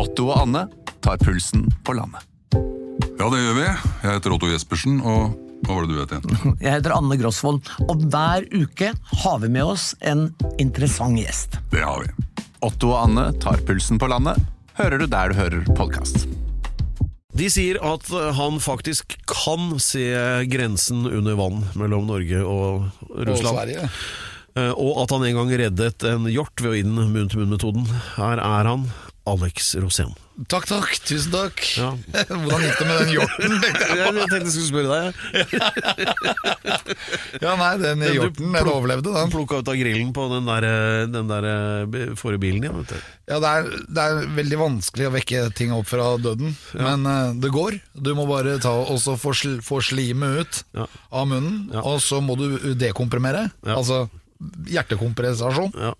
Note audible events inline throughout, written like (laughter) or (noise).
Otto og Anne tar pulsen på landet. Ja, det gjør vi. Jeg heter Otto Jespersen, og hva var det du het igjen? (laughs) Jeg heter Anne Grosvold, og hver uke har vi med oss en interessant gjest. Det har vi. Otto og Anne tar pulsen på landet, hører du der du hører podkast. De sier at han faktisk kan se grensen under vann mellom Norge og Russland. Sverige. Eh, Og at han en gang reddet en hjort ved å inn munn-til-munn-metoden. Her er han, Alex Rosén. Takk, takk. Tusen takk. Ja. (laughs) Hvordan gikk det med den hjorten? (laughs) tenkte jeg. Jeg tenkte jeg skulle spørre deg. Ja, (laughs) nei, den hjorten den overlevde, den. Plukka ut av grillen på den der, eh, den der eh, forrige bilen din. Vet du. Ja, det er, det er veldig vanskelig å vekke ting opp fra døden, men eh, det går. Du må bare ta også få, sl få slimet ut Ja. av munnen, Ja. og så må du dekomprimere. Ja. Altså hjertekompressasjon. Ja.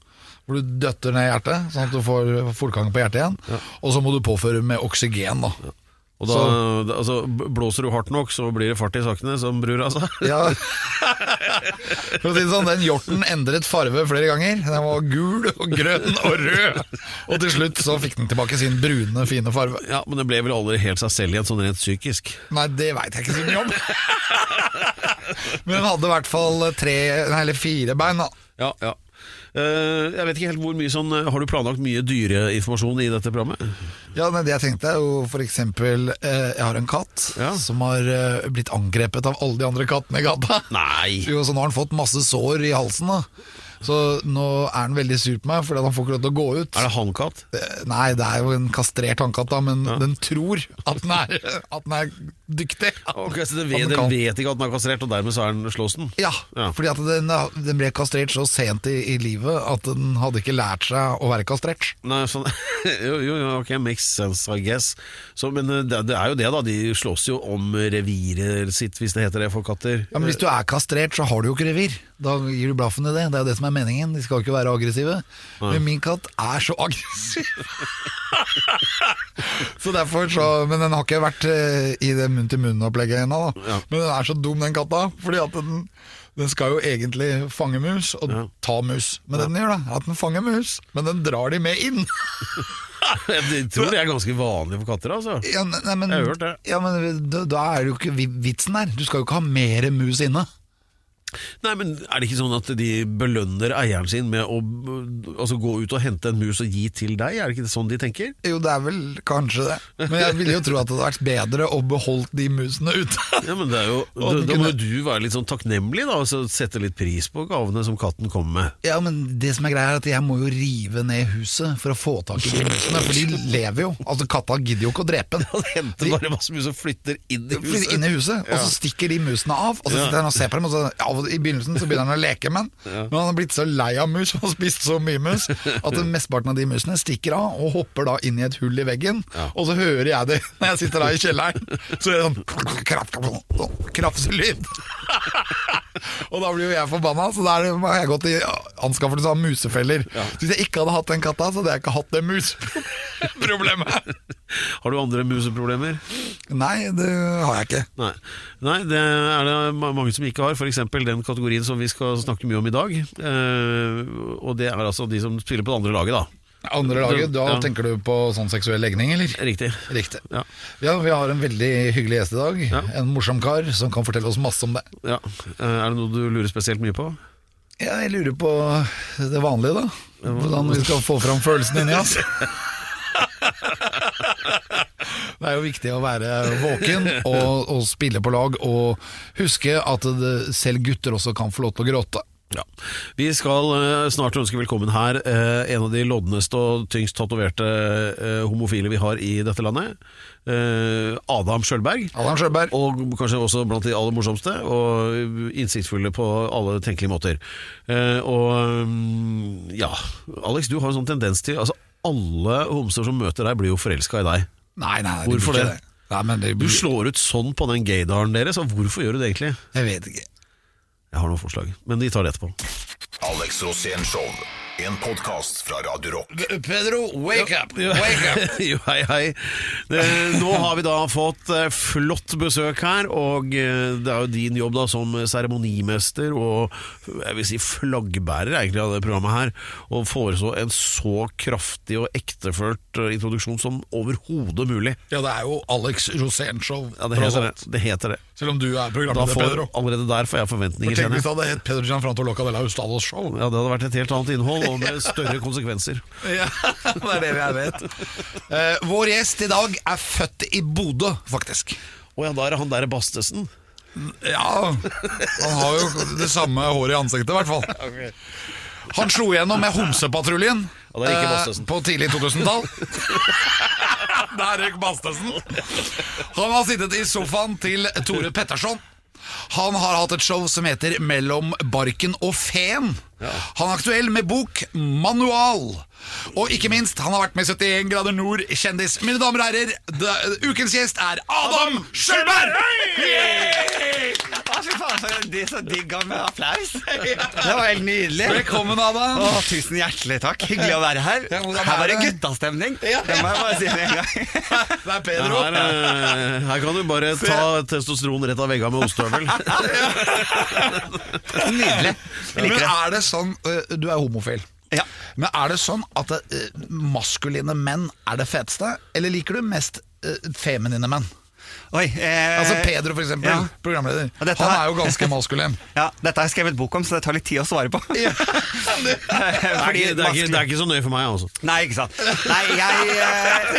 Hvor du døtter ned hjertet, sånn at du får fortgang på hjertet igjen. Og så må du påføre med oksygen, da. Og da, da- altså, blåser du hardt nok, så blir det fart i sakene, som brura sa. (laughs) Ja. For å si det sånn, Den hjorten endret farve flere ganger. Den var gul og grønn og rød. Og til slutt så fikk den tilbake sin brune, fine farve. Ja, Men det ble vel aldri helt seg selv igjen, sånn rent psykisk. Nei, det veit jeg ikke så mye om. Men den hadde i hvert fall tre, eller fire bein. da Ja, ja. Eh, jeg vet ikke helt hvor mye sånn eh, Har du planlagt mye dyreinformasjon i dette programmet? Ja, nei, Det jeg tenkte er jo eksempel eh, Jeg har en katt Ja. som har blitt angrepet av alle de andre kattene i gata. Nei! Jo, så nå har han fått masse sår i halsen. da Så nå er han veldig sur på meg fordi han får ikke lov til å gå ut. Er det hannkatt? Eh, Nei, det er jo en kastrert hannkatt, men den tror at den er, at den er dyktig. Ok, så den vet, den den vet ikke at den er kastrert, og dermed så er den slåss den? Ja, Ja. fordi at den, den ble kastrert så sent i, i livet at den hadde ikke lært seg å være kastrert. Nei, sånn (laughs) Jo, jo, jo, ok, makes sense, I guess. Så, men eh, det, det er jo det, da. De slåss jo om reviret sitt, hvis det heter det for katter. Ja, men Hvis du er kastrert, så har du jo ikke revir. Da gir du blaffen i det. Det er jo det som er meningen. De skal jo ikke være aggressive. Men min katt er så aggressiv. (laughs) så derfor så Men den har ikke vært eh, i det munn-til-munn-opplegget ennå. da. Ja. Men den er så dum, den katta. Fordi at den, den skal jo egentlig fange mus og Ja. ta mus. Men det den gjør, da, at den fanger mus, men den drar de med inn. (laughs) Jeg tror det er ganske vanlig for katter, altså. Ja, nei, men, Jeg har hørt det. Ja, men da, da er det jo ikke vitsen der. Du skal jo ikke ha mer mus inne. Nei, men Er det ikke sånn at de belønner eieren sin med å altså, gå ut og hente en mus og gi til deg? Er det ikke sånn de tenker? Jo, det er vel kanskje det. Men jeg ville jo tro at det hadde vært bedre å beholde de musene ute. Ja, men det er jo, (laughs) da, da må jo du være litt sånn takknemlig da, og så sette litt pris på gavene som katten kommer med. Ja, men det som er greia er at jeg må jo rive ned huset for å få tak i de musene, for de lever jo. Altså, katta gidder jo ikke å drepe den. (laughs) Han henter bare masse mus og flytter inn i huset. inn i huset, og så stikker de musene av. Og så Ja. sitter han og ser på dem, og så, ja, og I begynnelsen så begynner han å leke med den. Men han har blitt så lei av mus (laughs) og spist så mye mus at mesteparten av de musene stikker av og hopper da inn i et hull i veggen. Og så hører jeg det (laughs) når jeg sitter da i kjelleren. Så er det sånn krafselyd. (laughs) og da blir jo jeg forbanna, så da har jeg gått i anskaffelse av musefeller. Så hvis jeg ikke hadde hatt den katta, så hadde jeg ikke hatt det musproblemet. Har du andre museproblemer? Nei, det har jeg ikke. Nei. Nei, det er det mange som ikke har. F.eks. den kategorien som vi skal snakke mye om i dag. Eh, og det er altså de som spiller på det andre laget, da. Andre laget, da Ja. tenker du på sånn seksuell legning, eller? Riktig. Riktig. Ja. Ja, Vi har en veldig hyggelig gjest i dag. Ja. En morsom kar som kan fortelle oss masse om det. ja. Eh, er det noe du lurer spesielt mye på? Ja, jeg lurer på det vanlige, da. Hvordan vi skal få fram følelsen inni oss. (laughs) Det er jo viktig å være våken og, og spille på lag, og huske at det, selv gutter også kan få lov til å gråte. Ja. Vi skal eh, snart ønske velkommen her eh, en av de lodneste og tyngst tatoverte eh, homofile vi har i dette landet. Adam Sjølberg. Adam Sjølberg. Og kanskje også blant de aller morsomste, og innsiktsfulle på alle tenkelige måter. Og mm, ja, Alex, du har en sånn tendens til Altså, alle homser som møter deg, blir jo forelska i deg. Nei, nei, nei, Hvorfor blir det? ikke Nei, men det Du slår ut sånn på den gaydaren deres, og hvorfor gjør du det egentlig? Jeg vet ikke. Jeg har noen forslag, men de tar det etterpå. Alex Rosén Show. En podkast fra Radio Rock. Pedro, wake up! Wake up! (laughs) jo, hei, hei. Eh, Nå har vi da fått eh, flott besøk her, og eh, det er jo din jobb da som seremonimester og jeg vil si flaggbærer egentlig av det programmet her, å foreslå en så kraftig og ektefølt introduksjon som overhodet mulig. Ja, det er jo Alex Rosén-show. Ja, det heter det. det, heter det. Selv om du er programleder, får, Pedro. allerede der får jeg forventninger. For Tenk hvis det hadde hett Pedro Gianfranto Loca de la Hustados Show. Ja, Det hadde vært et helt annet innhold og med (laughs) større konsekvenser. Ja, det er det jeg vet. Uh, vår gjest i dag er født i Bodø, faktisk. Å ja, da er det han der Bastesen. Ja, han har jo det samme håret i ansiktet, i hvert fall. (laughs) Han slo igjennom med Homsepatruljen Ja, eh, på tidlig 2000-tall. (laughs) Der røk Bastesen. Han har sittet i sofaen til Tore Petterson. Han har hatt et show som heter Mellom barken og feen. Han er aktuell med bok Manual. Og ikke minst, han har vært med 71 grader nord kjendis. Mine damer og herrer, det- ukens gjest er Adam Sjølberg! Fy faen, for det er så digg med applaus. (laughs) Det var helt nydelig. Velkommen, Adam. Å, tusen hjertelig takk. Hyggelig å være her. Her er var det det? guttastemning. Det må jeg bare si med en gang. (laughs) Det er Pedro. Her, eh, her kan du bare ta testosteron rett av veggene med ostehøvel. (laughs) Nydelig. Jeg Men liker det. er det sånn øh, Du er homofil. Ja. Men er det sånn at øh, maskuline menn er det feteste, eller liker du mest øh, feminine menn? Oi, eh, Altså Pedro, for eksempel, ja. programleder. Dette Han er jo ganske maskulin. (laughs) Ja, dette har jeg skrevet bok om, så det tar litt tid å svare på. (laughs) Det er, Fordi ikke, det, er ikke, det er ikke så nøye for meg, altså. Nei, ikke sant. Nei, jeg eh,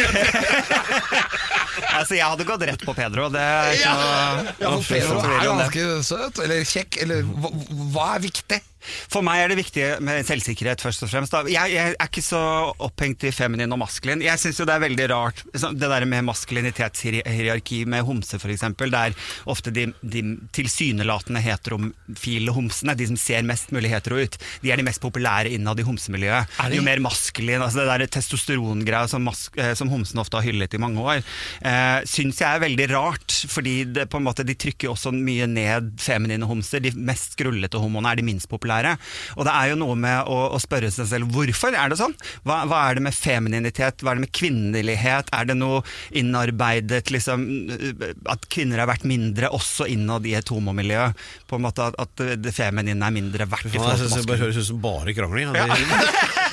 (laughs) Altså, jeg hadde gått rett på Pedro. Det er ikke noe Ja, for Pedro er ganske søt, eller kjekk, eller hva, hva er viktig? For meg er det viktig med selvsikkerhet, først og fremst. Jeg, jeg er ikke så opphengt i feminin og maskulin. Jeg syns jo det er veldig rart, det der med maskulinitetshierarki med homse, f.eks., der ofte de, de tilsynelatende heterofile homsene, de som ser mest mulig hetero ut, de er de mest populære innad i homsemiljøet. Er? Jo mer maskulin, altså det der testosterongreia som, eh, som homsene ofte har hyllet i mange år, eh, syns jeg er veldig rart, fordi det, på en måte, de trykker også mye ned feminine homser. De mest skrullete homoene er de minst populære. Og det er jo noe med å, å spørre seg selv hvorfor er det sånn? Hva, hva er det med femininitet? Hva er det med kvinnelighet? Er det noe innarbeidet liksom, At kvinner har vært mindre også innad i et homomiljø? På en måte At, at det feminine er mindre verdt i forhold til synes det høres ut som bare krangling. Ja. (laughs)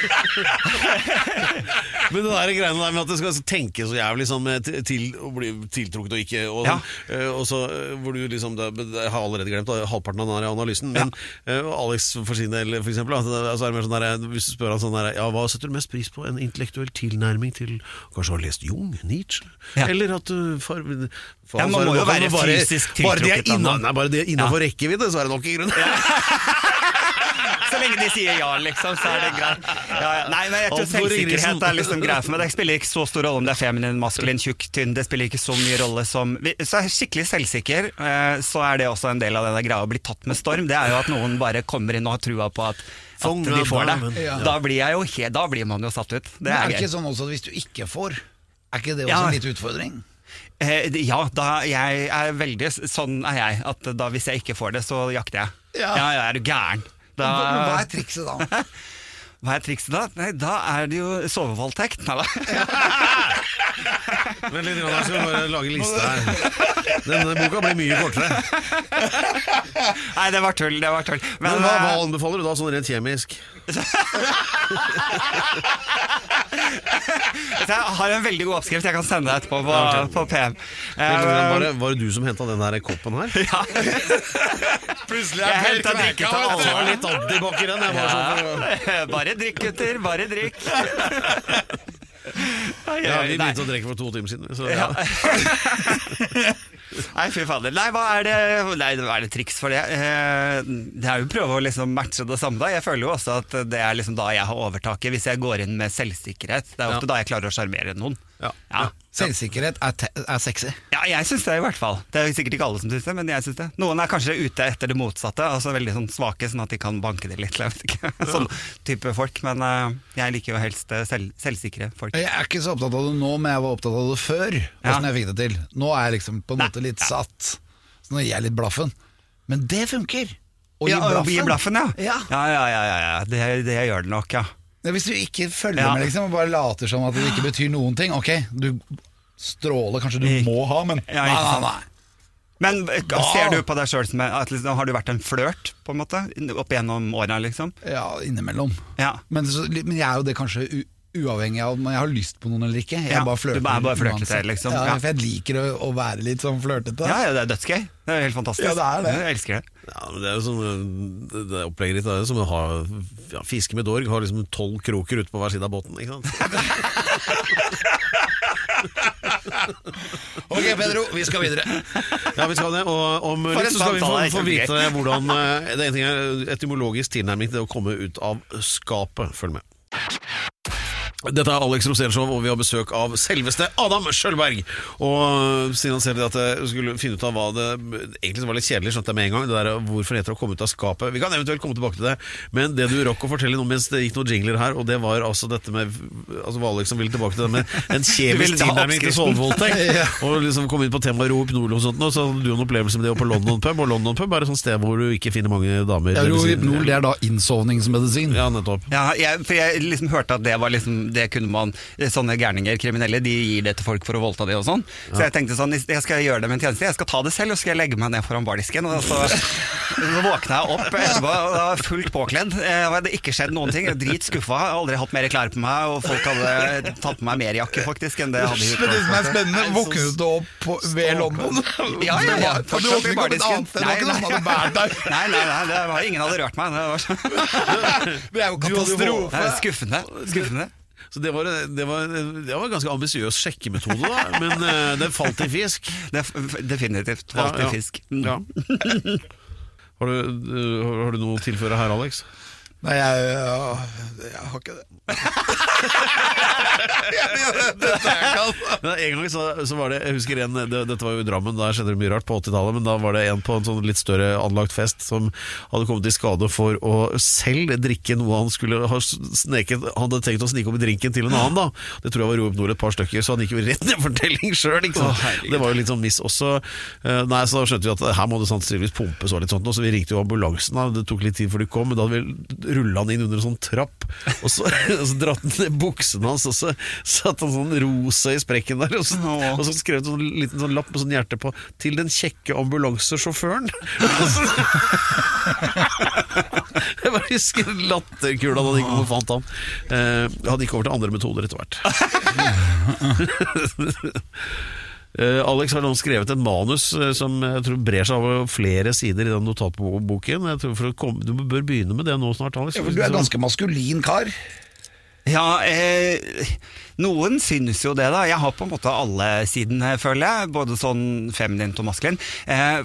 (laughs) Men det der greiene der med at det skal tenke så jævlig sånn med til, å bli tiltrukket og ikke og, Ja. eh, og så eh, hvor du liksom Jeg har allerede glemt halvparten av den analysen, men ja. Alex for sin del, for eksempel, da, altså er det mer sånn der, hvis du spør han sånn der Ja, hva setter du mest pris på? En intellektuell tilnærming til Kanskje har lest Jung? Nietzsche? Ja. Eller at du far, Ja, man må jo være fysisk bare tiltrukket bare det er innafor rekkevidde, så er det nok i grunnen. (laughs) Så lenge de sier ja, liksom, så er det greit. Ja, ja. Nei, men jeg tror selvsikkerhet er liksom greia for meg. Det spiller ikke så stor rolle om det er feminin, maskulin, tjukk, tynn. Det spiller ikke så mye rolle som Så er skikkelig selvsikker, eh, så er det også en del av denne greia å bli tatt med storm. Det er jo at noen bare kommer inn og har trua på at, at de får det. Da blir jeg jo he- Da blir man jo satt ut. Det er er ikke sånn også at hvis du ikke får, er ikke det også Ja. en liten utfordring? Eh, Ja, da jeg er veldig Sånn er jeg. At da hvis jeg ikke får det, så jakter jeg. Ja. Ja, ja, er du gæren? Da, hva er trikset da? (laughs) Hva er trikset da? Nei, da er det jo sovevoldtekt. Nei da. (laughs) Vent litt, jeg skal bare lage liste her. (laughs) Denne boka blir mye kortere. Nei, det var tull. Det var tull. Men, Men hva, hva eh, anbefaler du da, sånn rent kjemisk? Jeg har en veldig god oppskrift jeg kan sende deg etterpå på, på PM. Var det, var det du som henta den der koppen her? (laughs) ja. Plutselig Jeg henta drikke til Det var litt antibac i den. Sånn (laughs) Bare drikk, gutter. Bare drikk. (laughs) Vi nei. begynte å drikke for to timer siden. Så, ja. (laughs) Nei, fy fader. Nei, hva er det, nei, er det triks for det? Eh, Det er jo å prøve å liksom matche det samme. da Jeg føler jo også at det er liksom da jeg har overtaket, hvis jeg går inn med selvsikkerhet. Det er ofte Ja. da jeg klarer å sjarmere noen. Ja. Ja. Selvsikkerhet er, te er sexy. Ja, jeg syns det i hvert fall. Det er sikkert ikke alle som syns det, men jeg syns det. Noen er kanskje ute etter det motsatte, altså veldig sånn svake, sånn at de kan banke det litt. (laughs) Jeg vet ikke. Sånn type folk. Men uh, jeg liker jo helst eh, selv, selvsikre folk. Jeg er ikke så opptatt av det nå, men jeg var opptatt av det før. Ja. Hvordan jeg fikk det til Nå er jeg liksom på en måte litt ja. satt. Så nå gir jeg litt blaffen. Men det funker! Å gi Ja, blaffen. gi blaffen, ja. Ja. Ja, ja, ja, ja, ja. Det, det gjør det nok, ja. Hvis du ikke følger Ja. med liksom, og bare later som at det ikke betyr noen ting Ok, du stråler, kanskje du Ikke- må ha, men Ja, nei, nei, nei. Men eh, ser du på deg sjøl som en- at liksom, Har du vært en flørt, på en måte? Opp gjennom åra, liksom? Ja, innimellom. Ja. Men, så, men jeg er jo det kanskje u uavhengig av om jeg har lyst på noen eller ikke. Jeg Ja, bare flørter Du bare bare flørter til, liksom. Ja, Ja. For jeg liker å, å være litt sånn flørtete. Ja, ja, det er dødsgøy. Det er helt fantastisk. Ja, det er det. Jeg elsker det. Ja, men det er jo sånn det- det Opplegget ditt er som å ha ja, fiske med dorg. Har liksom tolv kroker ute på hver side av båten. Ikke sant? (laughs) Ok, Pedro, vi skal videre. Ja, vi skal det, og om litt så skal vi få, få vite hvordan eh, Det er en ting er etymologisk tilnærming til å komme ut av skapet. Følg med. Dette er Alex Rosénshow, og vi har besøk av selveste Adam Sjølberg. Og siden han ser at jeg skulle finne ut av hva det Egentlig var litt kjedelig, skjønte jeg med en gang. Det der Hvorfor heter det å komme ut av skapet? Vi kan eventuelt komme tilbake til det. Men det du rakk å fortelle nå mens det gikk noen jingler her, og det var altså dette med Altså var Alex som ville tilbake til det med en Du (laughs) kjemisk tilnærming til sovevoldtekt. (laughs) Og liksom komme inn på temaet rohypnol og sånt, og så hadde du en opplevelse med det på London pub. Og London pub er et sånt sted hvor du ikke finner mange damer. Ja, Ro si- det er da innsovningsmedisin. Ja, nettopp. Ja, jeg, for jeg liksom hørte at det var liksom Det kunne man Sånne gærninger, kriminelle, de gir det til folk for å voldta de og sånn. Så jeg tenkte sånn Jeg skal gjøre det med en tjeneste. Jeg skal ta det selv, og så skal jeg legge meg ned foran bardisken. Og så, så (laughs) våkna jeg opp etterpå, og var fullt påkledd. Eh, Og hadde ikke skjedd noen ting. Jeg skuffa. Aldri hatt mer klær på meg, og folk hadde tatt på meg mer jakke, faktisk, enn det hadde gjort. Men det som er spennende, våknet du opp på, ved London? Ja, ja, ja. Hadde båret deg. Nei, nei, nei, det var, ingen hadde rørt meg. Det var så (laughs) Det er jo det katastrofe. er skuffende. skuffende. Så det var, det var, det var en ganske ambisiøs sjekkemetode, da. Men uh, det falt i fisk. (laughs) Det er definitivt falt Ja, ja. i fisk. Ja. (laughs) Har du, eh, har du noe å tilføre her, Alex? Nei, jeg, jeg, jeg har ikke det. (laughs) Dette. En gang så, så var det Jeg husker en det, Dette var jo i Drammen, der skjedde det mye rart på 80-tallet. Men da var det en på en sånn litt større anlagt fest som hadde kommet i skade for å selv drikke noe han skulle ha sneket Han hadde tenkt å snike opp i drinken til en annen, da. Det tror jeg var Rohypnol et par stykker, så han gikk jo rett ned for fortelling sjøl. det var jo litt sånn miss også. Eh, Nei, så da skjønte vi at her må det sannsynligvis pumpes og litt sånt, så vi ringte jo ambulansen. da Det tok litt tid før de kom, men da hadde vi rulla han inn under en sånn trapp, og så, (laughs) og så dratt han ned buksene hans, og så satt han sånn rosa i sprekken der, og så, og så skrev han en liten sånn lapp med sånn hjerte på 'Til den kjekke ambulansesjåføren'. (laughs) Jeg bare husker latterkula da de kom og fant han. Eh, han gikk over til andre metoder etter hvert. (laughs) Eh, Alex har nå skrevet et manus eh, som jeg tror brer seg over flere sider i den notatboken. Jeg tror for å komme, du bør begynne med det nå snart, Alex. Ja, for Du er ganske maskulin kar. Ja, eh, noen synes jo det, da. Jeg har på en måte alle sidene, føler jeg. Både sånn feminint og maskulin. Eh,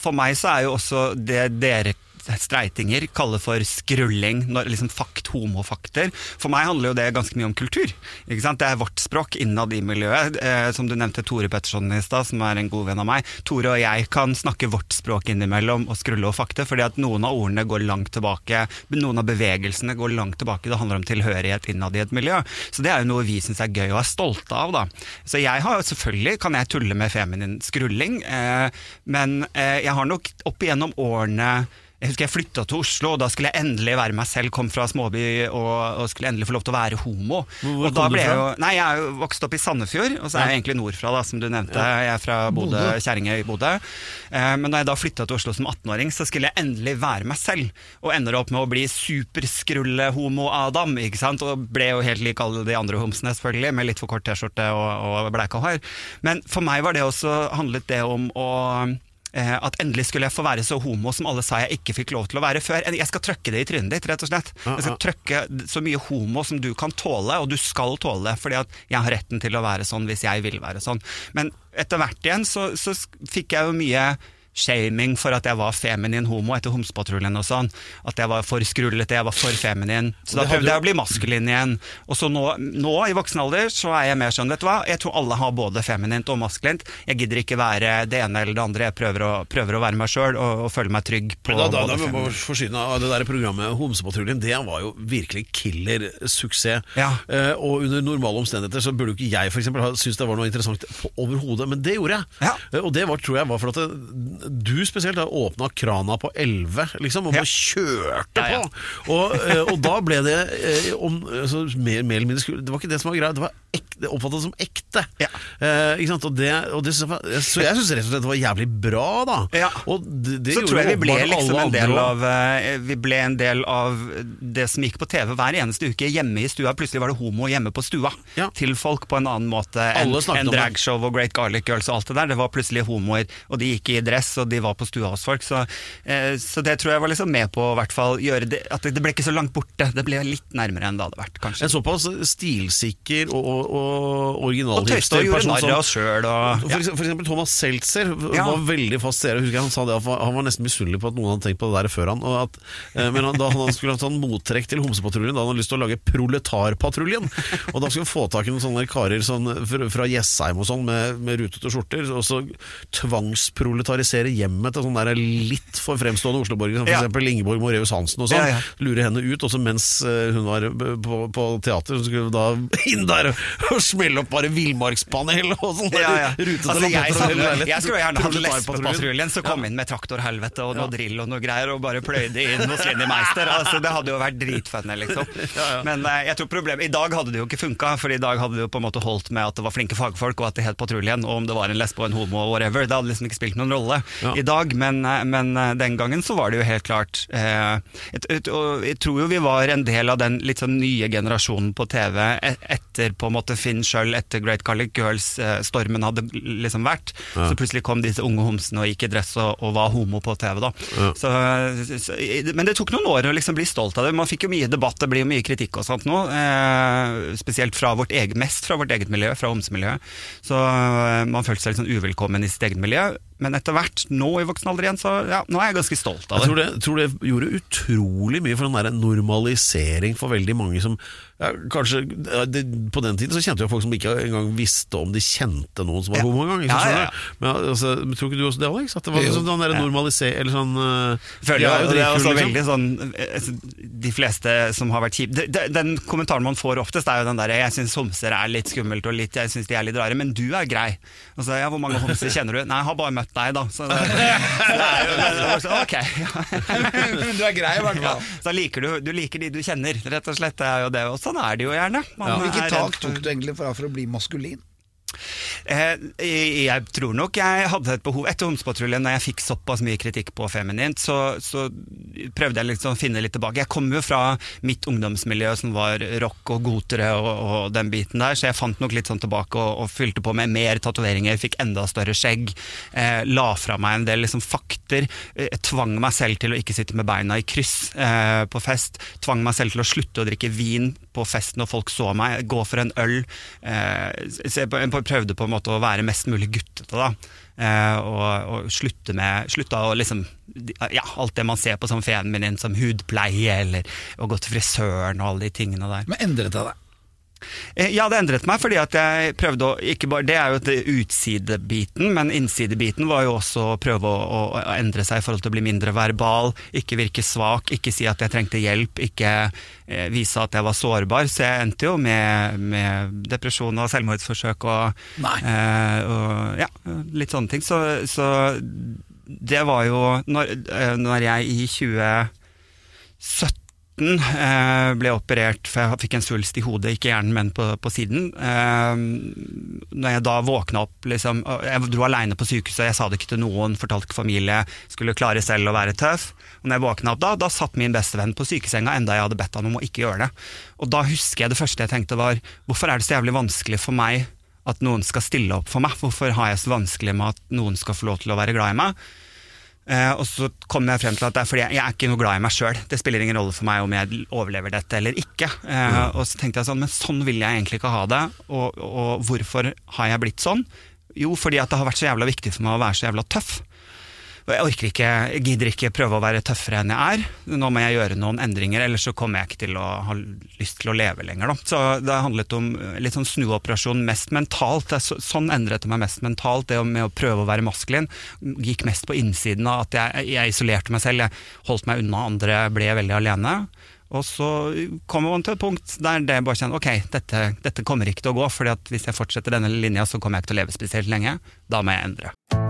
for meg så er jo også det dere streitinger kaller for skrulling, liksom fakt, homofakter. For meg handler jo det ganske mye om kultur. Det er vårt språk innad i miljøet. Eh, som du nevnte Tore Petterson i stad, som er en god venn av meg. Tore og jeg kan snakke vårt språk innimellom og skrulle og fakte, fordi at noen av ordene går langt tilbake. Noen av bevegelsene går langt tilbake. Det handler om tilhørighet innad i et miljø. Så det er jo noe vi syns er gøy og er stolte av, da. Så jeg har jo selvfølgelig, kan jeg tulle med feminin skrulling, eh, men eh, jeg har nok opp igjennom årene jeg husker jeg flytta til Oslo, og da skulle jeg endelig være meg selv. Kom fra småby og, og skulle endelig få lov til å være homo. Hvor- hvor og da kom du fra? jo, nei, Jeg er jo vokst opp i Sandefjord, og så er jeg egentlig nordfra, da, som du nevnte. Jeg er fra Bodø, Kjerringøy, Bodø. Eh, men da jeg da flytta til Oslo som 18-åring, så skulle jeg endelig være meg selv. Og ender opp med å bli superskrulle-homo-Adam, ikke sant. Og ble jo helt lik alle de andre homsene, selvfølgelig, med litt for kort T-skjorte og, og bleika hår. Men for meg var det også handlet det om å at endelig skulle jeg få være så homo som alle sa jeg ikke fikk lov til å være før. Jeg skal trøkke det i trynet ditt, rett og slett. Jeg skal trøkke så mye homo som du kan tåle, og du skal tåle det, fordi at jeg har retten til å være sånn hvis jeg vil være sånn. Men etter hvert igjen så, så fikk jeg jo mye shaming for at jeg var feminin homo etter Homsepatruljen og sånn. At jeg var for skrullete, jeg var for feminin. Så da prøvde jeg å bli maskulin igjen. Og så nå, nå i voksen alder så er jeg mer sånn, vet du hva, jeg tror alle har både feminint og maskulint. Jeg gidder ikke være det ene eller det andre, jeg prøver å, prøver å være meg sjøl og, og føle meg trygg på Men da, da, da feminin- forsyne av det der programmet Homsepatruljen, det var jo virkelig killer-suksess. Ja. Eh, og under normale omstendigheter så burde jo ikke jeg for eksempel, ha syntes det var noe interessant overhodet, men det gjorde jeg. Ja. Eh, og det var, tror jeg var for at det, du spesielt har åpna krana på 11, liksom, og Ja. kjørte Ja, ja. på. Og, eh, og da ble det eh, om, altså, mer, mer eller mindre skru, Det var ikke det som var greia, det var oppfattet som ekte. Ja. Eh, ikke sant? Og det, og det, synes jeg så jeg syns rett og slett det var jævlig bra, da. Og det, det så tror jeg vi ble liksom en del av eh, Vi ble en del av det som gikk på TV hver eneste uke hjemme i stua. Plutselig var det homo hjemme på stua til folk på en annen måte enn en dragshow og Great Garlic Girls og alt det der. Det var plutselig homoer, og de gikk i dress, og de var på stua hos folk. Så, eh, så det tror jeg var liksom med på å gjøre det At det ble ikke så langt borte. Det ble litt nærmere enn det hadde vært, kanskje. En såpass stilsikker og, og, og original Og og gjorde narr av oss sjøl For, ja. eksempel, for eksempel Thomas Seltzer Ja. var veldig fast seer. Han sa det at han var nesten misunnelig på at noen hadde tenkt på det der før han. Og at, eh, men han, da han skulle ha sånn mottrekk til Homsepatruljen, da hadde han lyst til å lage Proletarpatruljen. Og da skulle han få tak i noen sånne karer sånn, fra Jessheim og sånn med, med rutete skjorter, og så tvangsproletarisere hjemmet til sånne der litt for fremstående Oslo-borgere, som for Ja. eksempel Ingeborg Moreus Hansen og sånn. Ja, ja. Lure henne ut, og så mens eh, hun var på, på teater, så skulle hun da (laughs) inn der og smelle opp bare villmarkspanel og sånn. Ja, ja. Rutete Altså, jeg, leiligheten. jeg skulle gjerne hatt Lesbepatruljen som kom inn med traktorhelvete og noe drill og noe greier, og bare pløyde inn hos Linni Meister. Altså, det hadde jo vært dritfunny, liksom. (laughs) Men eh, jeg tror problemet I dag hadde det jo ikke funka, for i dag hadde det jo på en måte holdt med at det var flinke fagfolk, og at det het Patruljen, og om det var en lesbe og en homo og whatever. Det hadde liksom ikke spilt noen rolle Ja. i dag, men, eh, men eh, den gangen så var det jo helt klart eh, et, et, og Jeg tror jo vi var en del av den litt sånn nye generasjonen på TV et, etter på en måte Finn sjøl, etter Great Garlic Girls-stormen hadde liksom vært. Så plutselig kom disse unge homsene og gikk i dress og, og var homo på TV. da. Så, så, men det tok noen år å liksom bli stolt av det. Man fikk jo mye debatt, det blir jo mye kritikk og sånt nå. Eh, spesielt fra vårt eget, mest fra vårt eget miljø, fra homsemiljøet. Så eh, man følte seg litt sånn uvelkommen i sitt eget miljø. Men etter hvert, nå i voksen alder igjen, så ja, nå er jeg ganske stolt av Jeg det. tror det, tror det gjorde utrolig mye for den der normalisering for veldig mange som ja, kanskje det, På den tiden så kjente jeg folk som ikke engang visste om de kjente noen som var Ja. homo engang. Ja, ja, ja. Men altså, Tror ikke du også det, Alex? At det var Jo. liksom den der Ja. normalisering Eller sånn uh, Føler jo, det er også liksom. veldig sånn eh, De fleste som har vært kjipe de- de- Den kommentaren man får oftest, er jo den derre 'jeg syns homser er litt skummelt og litt, jeg syns de er litt rare', men du er grei. Og så, ja, 'Hvor mange homser kjenner du?' 'Nei, jeg har bare møtt deg', da. Så det, så det er jo det er så, Ok. (laughs) Men du er grei, i hvert Ja, fall. så liker du, du liker de du kjenner, rett og slett. Det er jo det, og sånn er det jo gjerne. Man Hvilket tak tok du egentlig for, for å bli maskulin? Eh, jeg tror nok jeg hadde et behov Etter Homsepatruljen, da jeg fikk såpass mye kritikk på feminint, så, så prøvde jeg liksom å finne litt tilbake. Jeg kom jo fra mitt ungdomsmiljø som var rock og gotere og, og den biten der, så jeg fant nok litt sånn tilbake og, og fylte på med mer tatoveringer, fikk enda større skjegg. Eh, la fra meg en del liksom fakter. Eh, tvang meg selv til å ikke sitte med beina i kryss eh, på fest. Tvang meg selv til å slutte å drikke vin på fest når folk så meg. Gå for en øl. Eh, så jeg prøvde på en måte å være mest mulig guttete, da. Eh, og, og slutte med Slutta å liksom Ja, alt det man ser på som feminin, som hudpleie eller å gå til frisøren og alle de tingene der. Men endret det deg? Eh, Ja, det endret meg, fordi at jeg prøvde å ikke bare, Det er jo utsidebiten, men innsidebiten var jo også å prøve å, å, å endre seg i forhold til å bli mindre verbal, ikke virke svak, ikke si at jeg trengte hjelp, ikke eh, vise at jeg var sårbar. Så jeg endte jo med, med depresjon og selvmordsforsøk og, eh, og ja, litt sånne ting. Så, så det var jo Når, eh, når jeg i 2017 eh, ble operert, for jeg fikk en svulst i hodet, ikke hjernen, men på, på siden. Eh, når jeg da våkna opp liksom, Jeg dro aleine på sykehuset, jeg sa det ikke til noen, fortalte ikke familie, skulle klare selv å være tøff. Og når jeg våkna opp da, da satt min bestevenn på sykesenga, enda jeg hadde bedt han om å ikke gjøre det. Og da husker jeg det første jeg tenkte var, hvorfor er det så jævlig vanskelig for meg at noen skal stille opp for meg? Hvorfor har jeg så vanskelig med at noen skal få lov til å være glad i meg? Eh, og så kom jeg frem til at det er fordi jeg, jeg er ikke noe glad i meg sjøl. Det spiller ingen rolle for meg om jeg overlever dette eller ikke. Eh, Og så tenkte jeg sånn, men sånn vil jeg egentlig ikke ha det. Og, og hvorfor har jeg blitt sånn? Jo, fordi at det har vært så jævla viktig for meg å være så jævla tøff. Jeg orker ikke, gidder ikke prøve å være tøffere enn jeg er. Nå må jeg gjøre noen endringer, ellers så kommer jeg ikke til å ha lyst til å leve lenger. Da. Så det handlet om litt sånn snuoperasjon mest mentalt. Så, sånn endret det meg mest mentalt, det med å prøve å være maskulin. Gikk mest på innsiden av at jeg, jeg isolerte meg selv, jeg holdt meg unna andre, ble veldig alene. Og så kommer man til et punkt der det bare kjenner ok, dette, dette kommer ikke til å gå, for hvis jeg fortsetter denne linja, så kommer jeg ikke til å leve spesielt lenge. Da må jeg endre.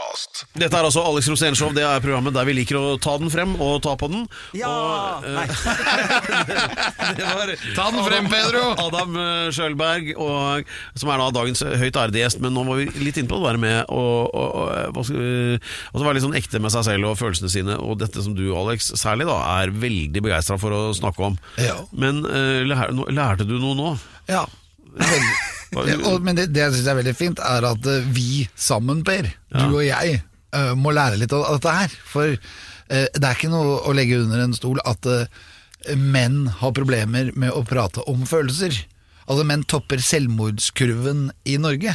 podkast. Dette er altså Alex Rosén Show. Det er programmet der vi liker å ta den frem og ta på den. Ja! Og, uh, Nei. (laughs) det var Ta den frem, Pedro! Adam Sjølberg, og, som er da dagens høyt ærede gjest. Men nå var vi litt inne på det der med å, og, og, altså være litt sånn ekte med seg selv og følelsene sine. Og dette som du, Alex, særlig da er veldig begeistra for å snakke om. Ja. Men uh, lær, lærte du noe nå? Ja. Og, men det, det jeg syns er veldig fint, er at vi sammen, Per, du og jeg, uh, må lære litt av dette her. For uh, det er ikke noe å legge under en stol at uh, menn har problemer med å prate om følelser. Altså Menn topper selvmordskurven i Norge.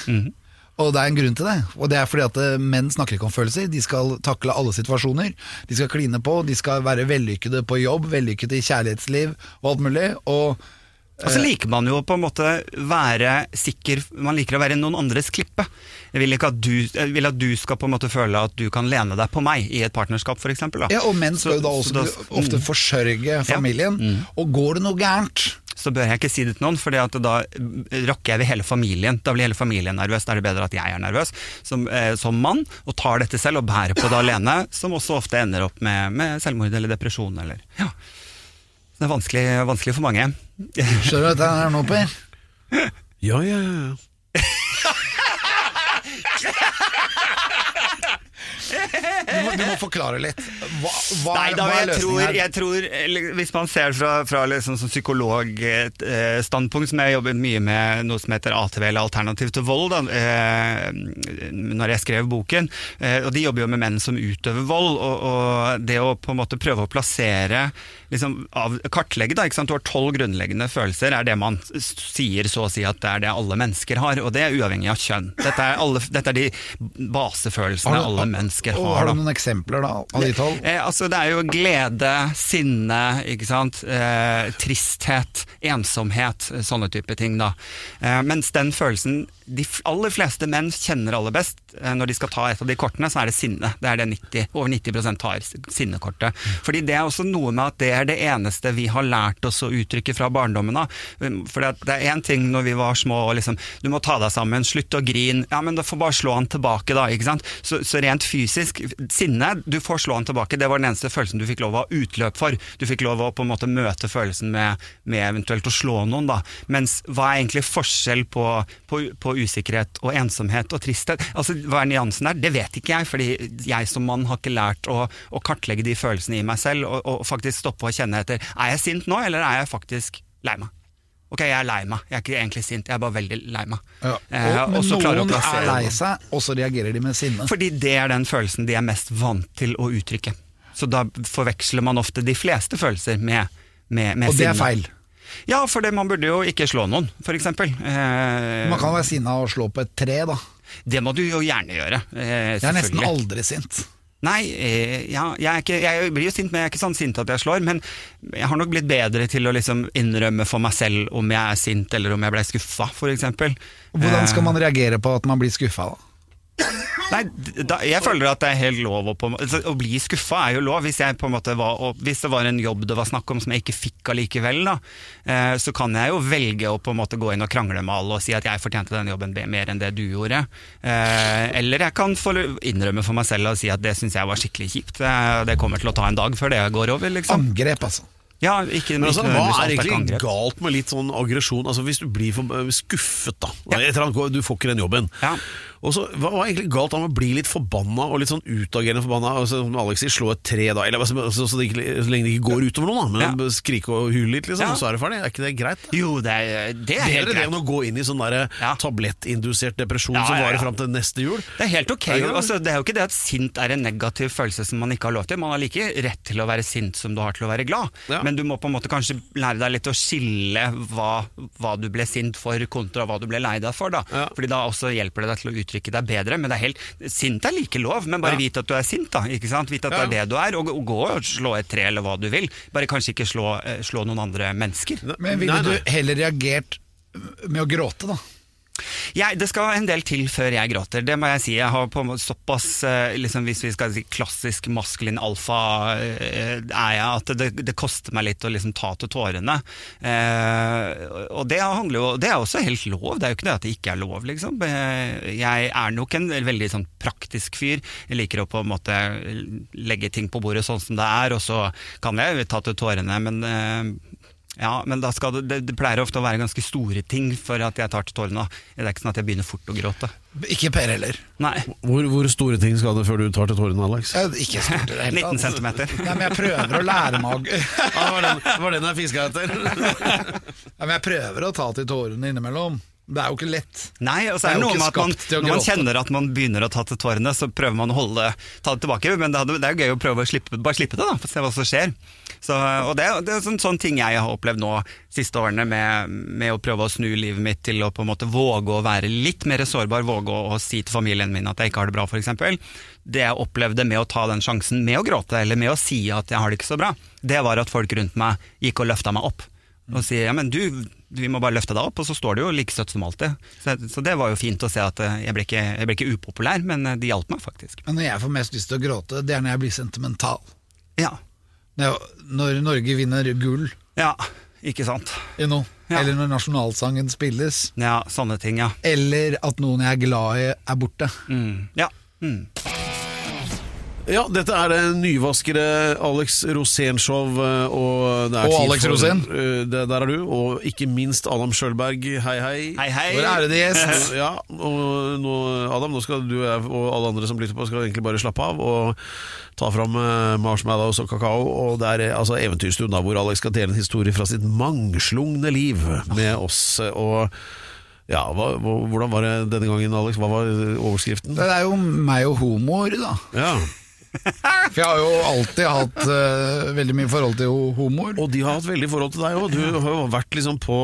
Og det er en grunn til det. Og det er fordi at menn snakker ikke om følelser. De skal takle alle situasjoner. De skal kline på, de skal være vellykkede på jobb, vellykkede i kjærlighetsliv og alt mulig. Og Og så liker man jo på en måte være sikker Man liker å være noen andres klippe. Jeg vil ikke at du, jeg vil at du skal på en måte føle at du kan lene deg på meg i et partnerskap, f.eks. Ja, og menn skal jo da også ofte forsørge familien. Og går det noe gærent, så bør jeg ikke si det til noen, for da rokker jeg ved hele familien. Da blir hele familien nervøs. Da er det bedre at jeg er nervøs som, eh, som mann, og tar dette selv og bærer på det alene, som også ofte ender opp med, med selvmord eller depresjon. Eller, ja. Det er vanskelig, vanskelig for mange. Skjønner du dette her nå, Per? Ja, ja. ja. Du må, du må forklare litt. Hva, hva, Nei, da, hva er løsningen her? jeg tror, eller Hvis man ser fra, fra liksom psykologstandpunkt, som jeg jobber mye med noe som heter ATV, eller Alternativ til vold, da, eh, når jeg skrev boken, eh, og de jobber jo med menn som utøver vold, og, og det å på en måte prøve å plassere liksom, av, Kartlegge, da, du har tolv grunnleggende følelser, er det man sier så å si at det er det alle mennesker har, og det er uavhengig av kjønn. Dette er, alle, dette er de basefølelsene alle mennesker har da. Noen eksempler da, av de tolv? Eh, altså det er jo glede, sinne, ikke sant? Eh, tristhet, ensomhet, sånne type ting. da. Eh, mens den følelsen de aller fleste menn kjenner aller best eh, når de skal ta et av de kortene, så er det sinne. Det er det 90, over 90 tar, sinnekortet. Fordi det er også noe med at det er det eneste vi har lært oss å uttrykke fra barndommen av. Um, For det er én ting når vi var små og liksom Du må ta deg sammen, slutt å grine. Ja, men da får bare slå han tilbake, da. ikke sant? Så, så rent fysisk, sinne, du får slå han tilbake. Det var den eneste følelsen du fikk lov å ha utløp for. Du fikk lov å på en måte møte følelsen med, med eventuelt å slå noen, da. Mens hva er egentlig forskjell på, på, på usikkerhet og ensomhet og tristhet? Altså, Hva er nyansen der? Det vet ikke jeg, fordi jeg som mann har ikke lært å, å kartlegge de følelsene i meg selv, og, og faktisk stoppe å kjenne etter. Er jeg sint nå, eller er jeg faktisk lei meg? Ok, jeg er lei meg. Jeg er ikke egentlig sint, jeg er bare veldig lei meg. Ja. Eh, men og noen er lei seg, og så reagerer de med sinne. Fordi det er den følelsen de er mest vant til å uttrykke. Så da forveksler man ofte de fleste følelser med, med, med Og det er feil. Ja, for det, man burde jo ikke slå noen, eksempel. Eh, Man kan være sinna og slå på et tre, da. Det må du jo gjerne gjøre. Eh, Jeg er nesten aldri sint. Nei, eh, ja, jeg, er ikke, jeg blir jo sint, men jeg er ikke sånn sint at jeg slår. Men jeg har nok blitt bedre til å liksom innrømme for meg selv om jeg er sint, eller om jeg ble skuffa, f.eks. Hvordan skal man reagere på at man blir skuffa, da? Nei, da, jeg føler at det er helt lov å, på, altså, å bli skuffa er jo lov. Hvis, jeg på en måte var, og hvis det var en jobb det var snakk om som jeg ikke fikk allikevel, da, eh, så kan jeg jo velge å på en måte gå inn og krangle med alle og si at jeg fortjente den jobben mer enn det du gjorde. Eh, eller jeg kan få innrømme for meg selv og si at det syns jeg var skikkelig kjipt. Eh, det kommer til å ta en dag før det går over, liksom. Angrep, altså. Ja, ikke, Men altså, ikke Hva er egentlig galt med litt sånn aggresjon? Altså, hvis du blir for øh, skuffet, da. Ja. Et eller annet, du får ikke den jobben. Ja. Og så, Hva var egentlig galt med å bli litt forbanna og litt sånn utagerende forbanna? Altså, som Alex sier, slå et tre, da. Eller, altså, så, så, det ikke, så lenge det ikke går utover noen, da. Men Ja. skrike og hule litt, liksom. Ja. Så er det ferdig. Er ikke det greit? Jo, det er, det er helt Bedre det greit. enn å gå inn i sånn der tablettindusert depresjon som varer fram til neste jul. Det er helt ok. Det er, Altså, det er jo ikke det at sint er en negativ følelse som man ikke har lov til. Man har like rett til å være sint som du har til å være glad. Men du må på en måte kanskje lære deg litt å skille hva, hva du ble sint for kontra hva du ble lei deg for. Da. Fordi da også hjelper det deg til å uttrykke deg bedre. Men det er helt, sint er like lov, men bare Ja. vit at du er sint. da, ikke sant? Vit at Ja. det er det du er, og, og gå og slå et tre eller hva du vil. Bare kanskje ikke slå, eh, slå noen andre mennesker. Men ville Nei, nei. du heller reagert med å gråte, da? Jeg, det skal en del til før jeg gråter, det må jeg si. Jeg har på såpass, eh, liksom, hvis vi skal si klassisk maskulin alfa, eh, er jeg at det, det koster meg litt å liksom ta til tårene. Eh, og det handler jo Det er også helt lov, det er jo ikke det at det ikke er lov, liksom. Eh, Jeg er nok en veldig sånn praktisk fyr. Jeg liker å på en måte legge ting på bordet sånn som det er, og så kan jeg ta til tårene, men eh, ja, men da skal det, det, det pleier ofte å være ganske store ting for at jeg tar til tårene. Det er ikke sånn at jeg begynner fort å gråte. Ikke Per heller. Nei. Hvor, hvor store ting skal det før du tar til tårene, Alex? Eh, Ikke stort i det 19 cm. men jeg prøver å lære meg å- (laughs) Ja, det var den, det var den jeg fiska etter. (laughs) Ja, men jeg prøver å ta til tårene innimellom. Det er jo ikke lett. Nei, og så er er det noe med at man, når man kjenner at man begynner å ta til tårene, så prøver man å holde ta det tilbake. Men det, hadde, det er jo gøy å prøve å slippe, bare slippe det, da, for å se hva som skjer. Så, og det, det er sånn, sånn ting jeg har opplevd nå siste årene, med, med å prøve å snu livet mitt til å på en måte våge å være litt mer sårbar, våge å, å si til familien min at jeg ikke har det bra, f.eks. Det jeg opplevde med å ta den sjansen med å gråte, eller med å si at jeg har det ikke så bra, det var at folk rundt meg gikk og løfta meg opp. Og sier ja, men du, vi må bare løfte deg opp, og så står du jo like støtt som alltid. Så, så det var jo fint å se at eh, jeg ble ikke, jeg ble ikke upopulær, men det hjalp meg faktisk. Men når jeg får mest lyst til å gråte, det er når jeg blir sentimental. Ja, Når, Norge vinner gull ja ikke sant. i noe, Ja. eller når nasjonalsangen spilles, Ja, sånne ting, ja. eller at noen jeg er glad i, er borte. Mm. Ja. Mm. Ja, dette er det nyvaskede Alex Rosén-show. eh, Og, det er Og Alex for- Rosén. eh, det, der er du. Og ikke minst Adam Sjølberg. Hei, hei. Hei, hei. Vår ærede gjest. (laughs) Ja, og nå, Adam, nå skal du og jeg og alle andre som lytter på, skal egentlig bare slappe av og ta fram eh, marshmallows og kakao. Og det er altså Eventyrstund, da, hvor Alex skal dele en historie fra sitt mangslungne liv med oss. Og ja, hva- hvordan var det denne gangen, Alex? Hva var overskriften? Det er jo meg og homoer, da. Ja, (laughs) For jeg har jo alltid hatt uh, veldig mye forhold til homoer. Og de har hatt veldig forhold til deg òg. Du har jo vært liksom på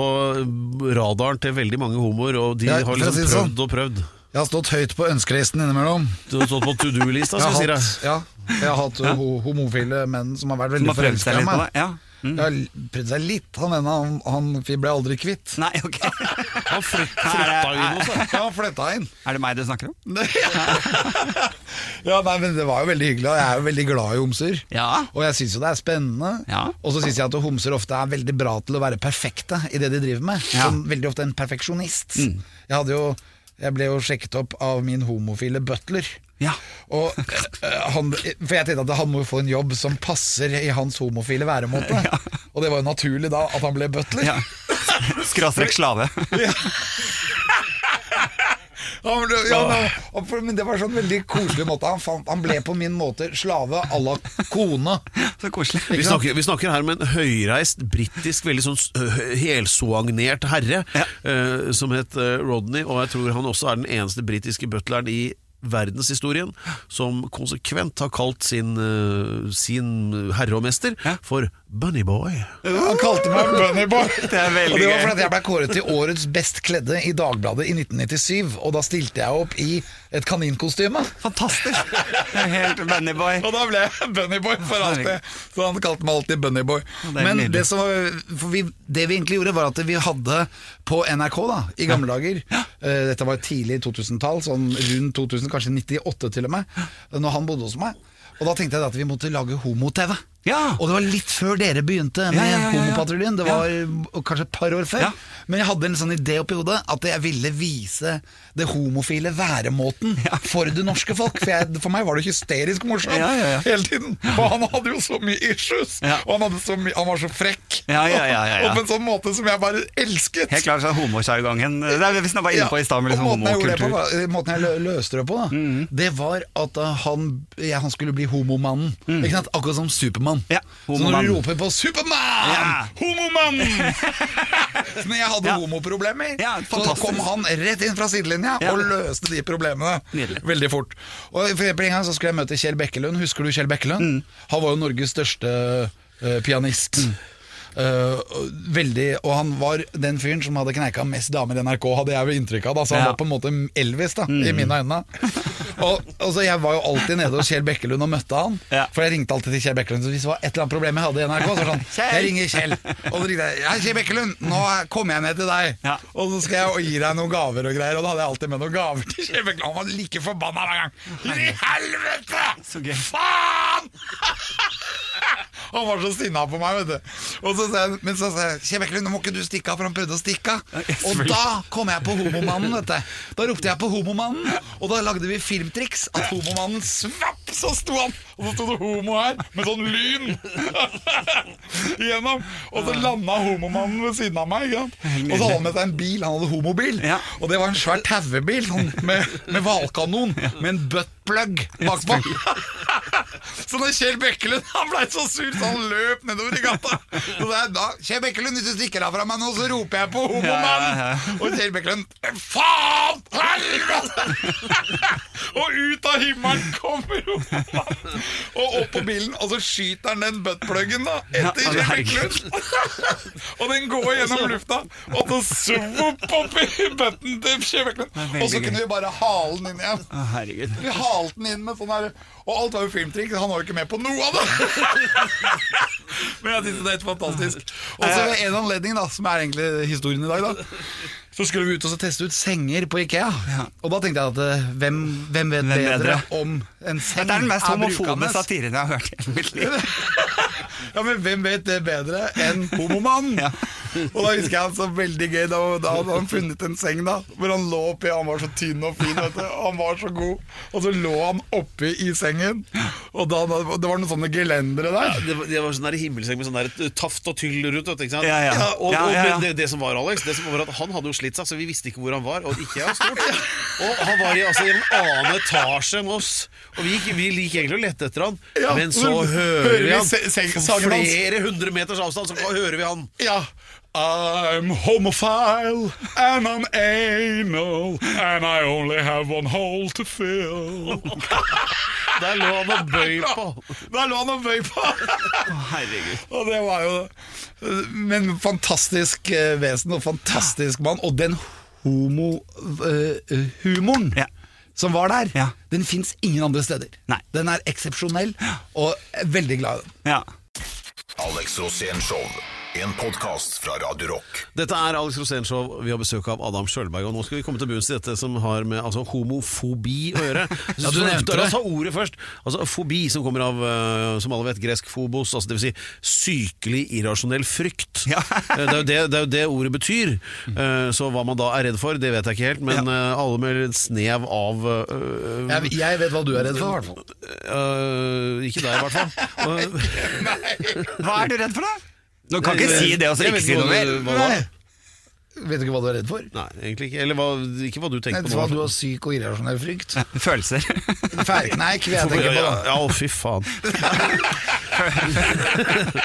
radaren til veldig mange homoer, og de har liksom si sånn. prøvd og prøvd. Jeg har stått høyt på ønskelisten innimellom. Du har stått på to do-lista, skal jeg si deg. ja, jeg har hatt ja. homofile menn som har vært veldig forelska i meg. Ja. Mm. Jeg har prøvd seg litt. Han ene han, han ble aldri kvitt. Nei, ok. Han flyt- flytta inn også. Ja, han flytta inn. Er det meg du snakker om? (laughs) Ja, nei, men Det var jo veldig hyggelig, og jeg er jo veldig glad i homser. Ja. Og jeg syns jo det er spennende. Ja. Og så syns jeg at homser ofte er veldig bra til å være perfekte i det de driver med. Ja. Som veldig ofte en perfeksjonist. Jeg hadde jo jeg ble jo sjekket opp av min homofile butler. Ja. Og, eh, han, for jeg tenkte at han må jo få en jobb som passer i hans homofile væremåte. Og det var jo naturlig da at han ble butler. ja. (laughs) Skråstrek slave. Han ja, men, og for- men det var sånn veldig koselig måte. Han, fant, han ble på min måte slave à la kone. Så koselig. Vi snakker, vi snakker her med en høyreist, britisk, veldig sånn helsoagnert herre Ja. uh, som het eh, Rodney, og jeg tror han også er den eneste britiske butleren i verdenshistorien som konsekvent har kalt sin, eh, sin herre og mester Ja. for Bunnyboy. Han kalte meg (laughs) Bunnyboy. Det er veldig og det var gøy. fordi at jeg ble kåret til årets best kledde i Dagbladet i 1997. Og da stilte jeg opp i et kaninkostyme. Fantastisk. Helt Bunnyboy. Og da ble jeg Bunnyboy for alltid. Så han kalte meg alltid Bunnyboy. Men det, som var, for vi, det vi egentlig gjorde, var at vi hadde på NRK da, i gamle dager eh, Dette var tidlig 2000-tall, sånn rundt 2000, kanskje 98 til og med, når han bodde hos meg. Og da tenkte jeg at vi måtte lage homo-TV. Ja. Og det var litt før dere begynte med Ja, ja. Homopatruljen. Det var kanskje et par år før. Men jeg hadde en sånn idé oppi hodet at jeg ville vise det homofile væremåten for det norske folk. For, jeg, for meg var det hysterisk morsomt hele tiden. Og han hadde jo så mye issues, og han, så mye, han var så frekk. Ja, ja, ja, ja, ja. Og på en sånn måte som jeg bare elsket. Helt klart så homosjargongen. Hvis vi var inne på i stad med liksom homokultur. måten jeg lø- løste det på, da, det var at uh, han, han skulle bli homomannen. Sant? Akkurat som Supermann. Ja, så når homomann. du roper på 'Supermann! Ja. Homomann!' (laughs) Men jeg hadde Ja. homoproblemer, Ja, så kom han rett inn fra sidelinja Ja. og løste de problemene Nydelig. veldig fort. Og for eksempel En gang så skulle jeg møte Kjell Bekkelund. Husker du Kjell Bekkelund? Mm. Han var jo Norges største uh, pianist. Og veldig, og han var den fyren som hadde kneika mest damer i NRK, hadde jeg vel inntrykk av. Da, så han Ja. var på en måte Elvis, da, i mine øyne. Og, og så Jeg var jo alltid nede hos Kjell Bekkelund og møtte han. Ja. For jeg ringte alltid til Kjell Bekkelund. Så hvis det var et eller annet problem jeg hadde i NRK, så var det sånn Kjell! Jeg ringer Kjell. Og så ringte jeg. Ja, Kjell Bekkelund, nå kommer jeg ned til deg. Ja. Og så skal jeg gi deg noen gaver og greier. Og da hadde jeg alltid med noen gaver til Kjell Bekkelund. Han var like forbanna hver gang. I helvete! Faen! Han var så sinna på meg, vet du. Og så sa jeg, men så sa jeg Kjell Bekkelund, nå må ikke du stikke av, for han prøvde å stikke av. Og da kom jeg på homomannen, vet du. Da ropte jeg på homomannen, og da lagde vi filmtriks. At homomannen svapp, så sto han, og så sto det homo her, med sånn lyn (laughs) gjennom. Og så landa homomannen ved siden av meg. Og så hadde han med seg en bil, han hadde homobil. Ja. Og det var en svær tauebil sånn, med, med hvalkanon, med en buttplug bakpå. Så når Kjell Bekkelund han ble så sur, så han løp nedover i gata. Så det er da, Kjell Bekkelund, hvis du stikker av fra meg nå, så roper jeg på homomannen. Ja, ja, Og Kjell Bekkelund Faen! Helvete! og ut av himmelen kommer homomannen. Og opp på bilen, og så skyter han den buttpluggen da etter Kjell. Bekkelund. og den går gjennom lufta, og så svopp opp i butten til Kjell Bekkelund. Og så kunne vi bare hale den inn igjen. Vi halte den inn med sånn her Og alt var jo filmtriks, han var jo ikke med på noe av det! (laughs) Men jeg synes det er helt fantastisk. Og så ved en anledning, da som er egentlig historien i dag, da så skulle vi ut og teste ut senger på Ikea. Og da tenkte jeg at eh, hvem, hvem vet Hvem bedre, bedre? om en seng Dette er den mest homofone satiren jeg har hørt i hele mitt liv. (laughs) Ja, men hvem vet det bedre enn homomann? Ja. Og da husker jeg han så veldig gøy Da, da hadde han funnet en seng da Hvor han lå oppi, han var så tynn og fin vet du. Han var så god Og så lå han oppi i sengen Og da, det var noen sånne gelendere der Det var, det var sånn der himmelseng med sånn der taft og tyll rundt. vet du, Ikke sant? Ja, ja. og, Ja, og, ja, ja. Det, det som var, Alex, det som var at han hadde jo slitt seg, så vi visste ikke hvor han var. Og ikke jeg stort. (laughs) Og han var i, altså, i en annen etasje enn oss. Og vi gikk, vi gikk egentlig og lette etter han, Ja, men så hører vi han. På flere hundre meters avstand så hører vi han. Ja I'm homophile and I'm anal And I only have one hole to fill Der lå han og bøy på. Der lå han og bøy på Herregud. (laughs) Og det var jo Men fantastisk eh, vesen og fantastisk mann Og den homohumoren uh, Ja. Som var der Ja. Den finnes ingen andre steder Nei. Den er eksepsjonell Og er veldig glad i den Ja. Alex Rosén Show. En podkast fra Radio Rock. Dette er Alex Rosénshow. Vi har besøk av Adam Sjølberg. Og nå skal vi komme til bunns i dette som har med altså, homofobi å gjøre. (laughs) Ja, du nevnte La det. oss ta ordet først. Altså, fobi, som kommer av, eh, som alle vet, gresk fobos. altså det vil si sykelig irrasjonell frykt. Ja. (laughs) Eh, det, er jo det, det er jo det ordet betyr. Eh, Så hva man da er redd for, det vet jeg ikke helt. Men eh, alle med et snev av uh, jeg, jeg vet hva du er redd for i hvert fall Uh, Ikke deg, i hvert fall. (laughs) Hva er du redd for, da? Du kan ikke si det og så ikke vet si noe mer. hva? Nei. Vet du ikke hva du er redd for? Nei, egentlig ikke. Eller hva, ikke hva du Nei, tenker det på var nå. du har syk og irrasjonell frykt (laughs) Følelser. Færkneik vil jeg tenke på da ja, å, fy faen.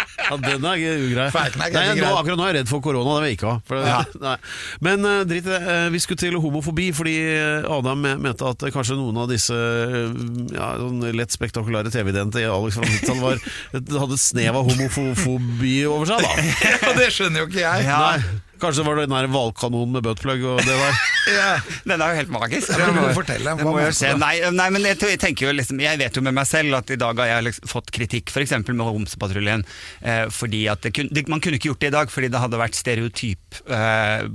(laughs) ja, den er ugrei. Nei, nå, akkurat nå er jeg redd for korona, det vil jeg ikke ha. Det-. (laughs) Men uh, drit i det. Uh, vi skulle til homofobi, fordi eh, Adam mente at kanskje noen av disse ja, sånn lett spektakulære TV-ideene til Alex van Hittal (laughs) hadde et snev av homofobi over seg, da. (laughs) Det skjønner jo ikke jeg. Nei, kanskje det var den der hvalkanonen med buttplug og det der. (laughs) ja. Den er jo helt magisk. Ja, må fortelle, må se. Nei, nei, men jeg, jeg tenker jo liksom Jeg vet jo med meg selv at i dag har jeg liksom fått kritikk f.eks. med Homsepatruljen. Eh, fordi at det kun, det, Man kunne ikke gjort det i dag fordi det hadde vært stereotyp eh,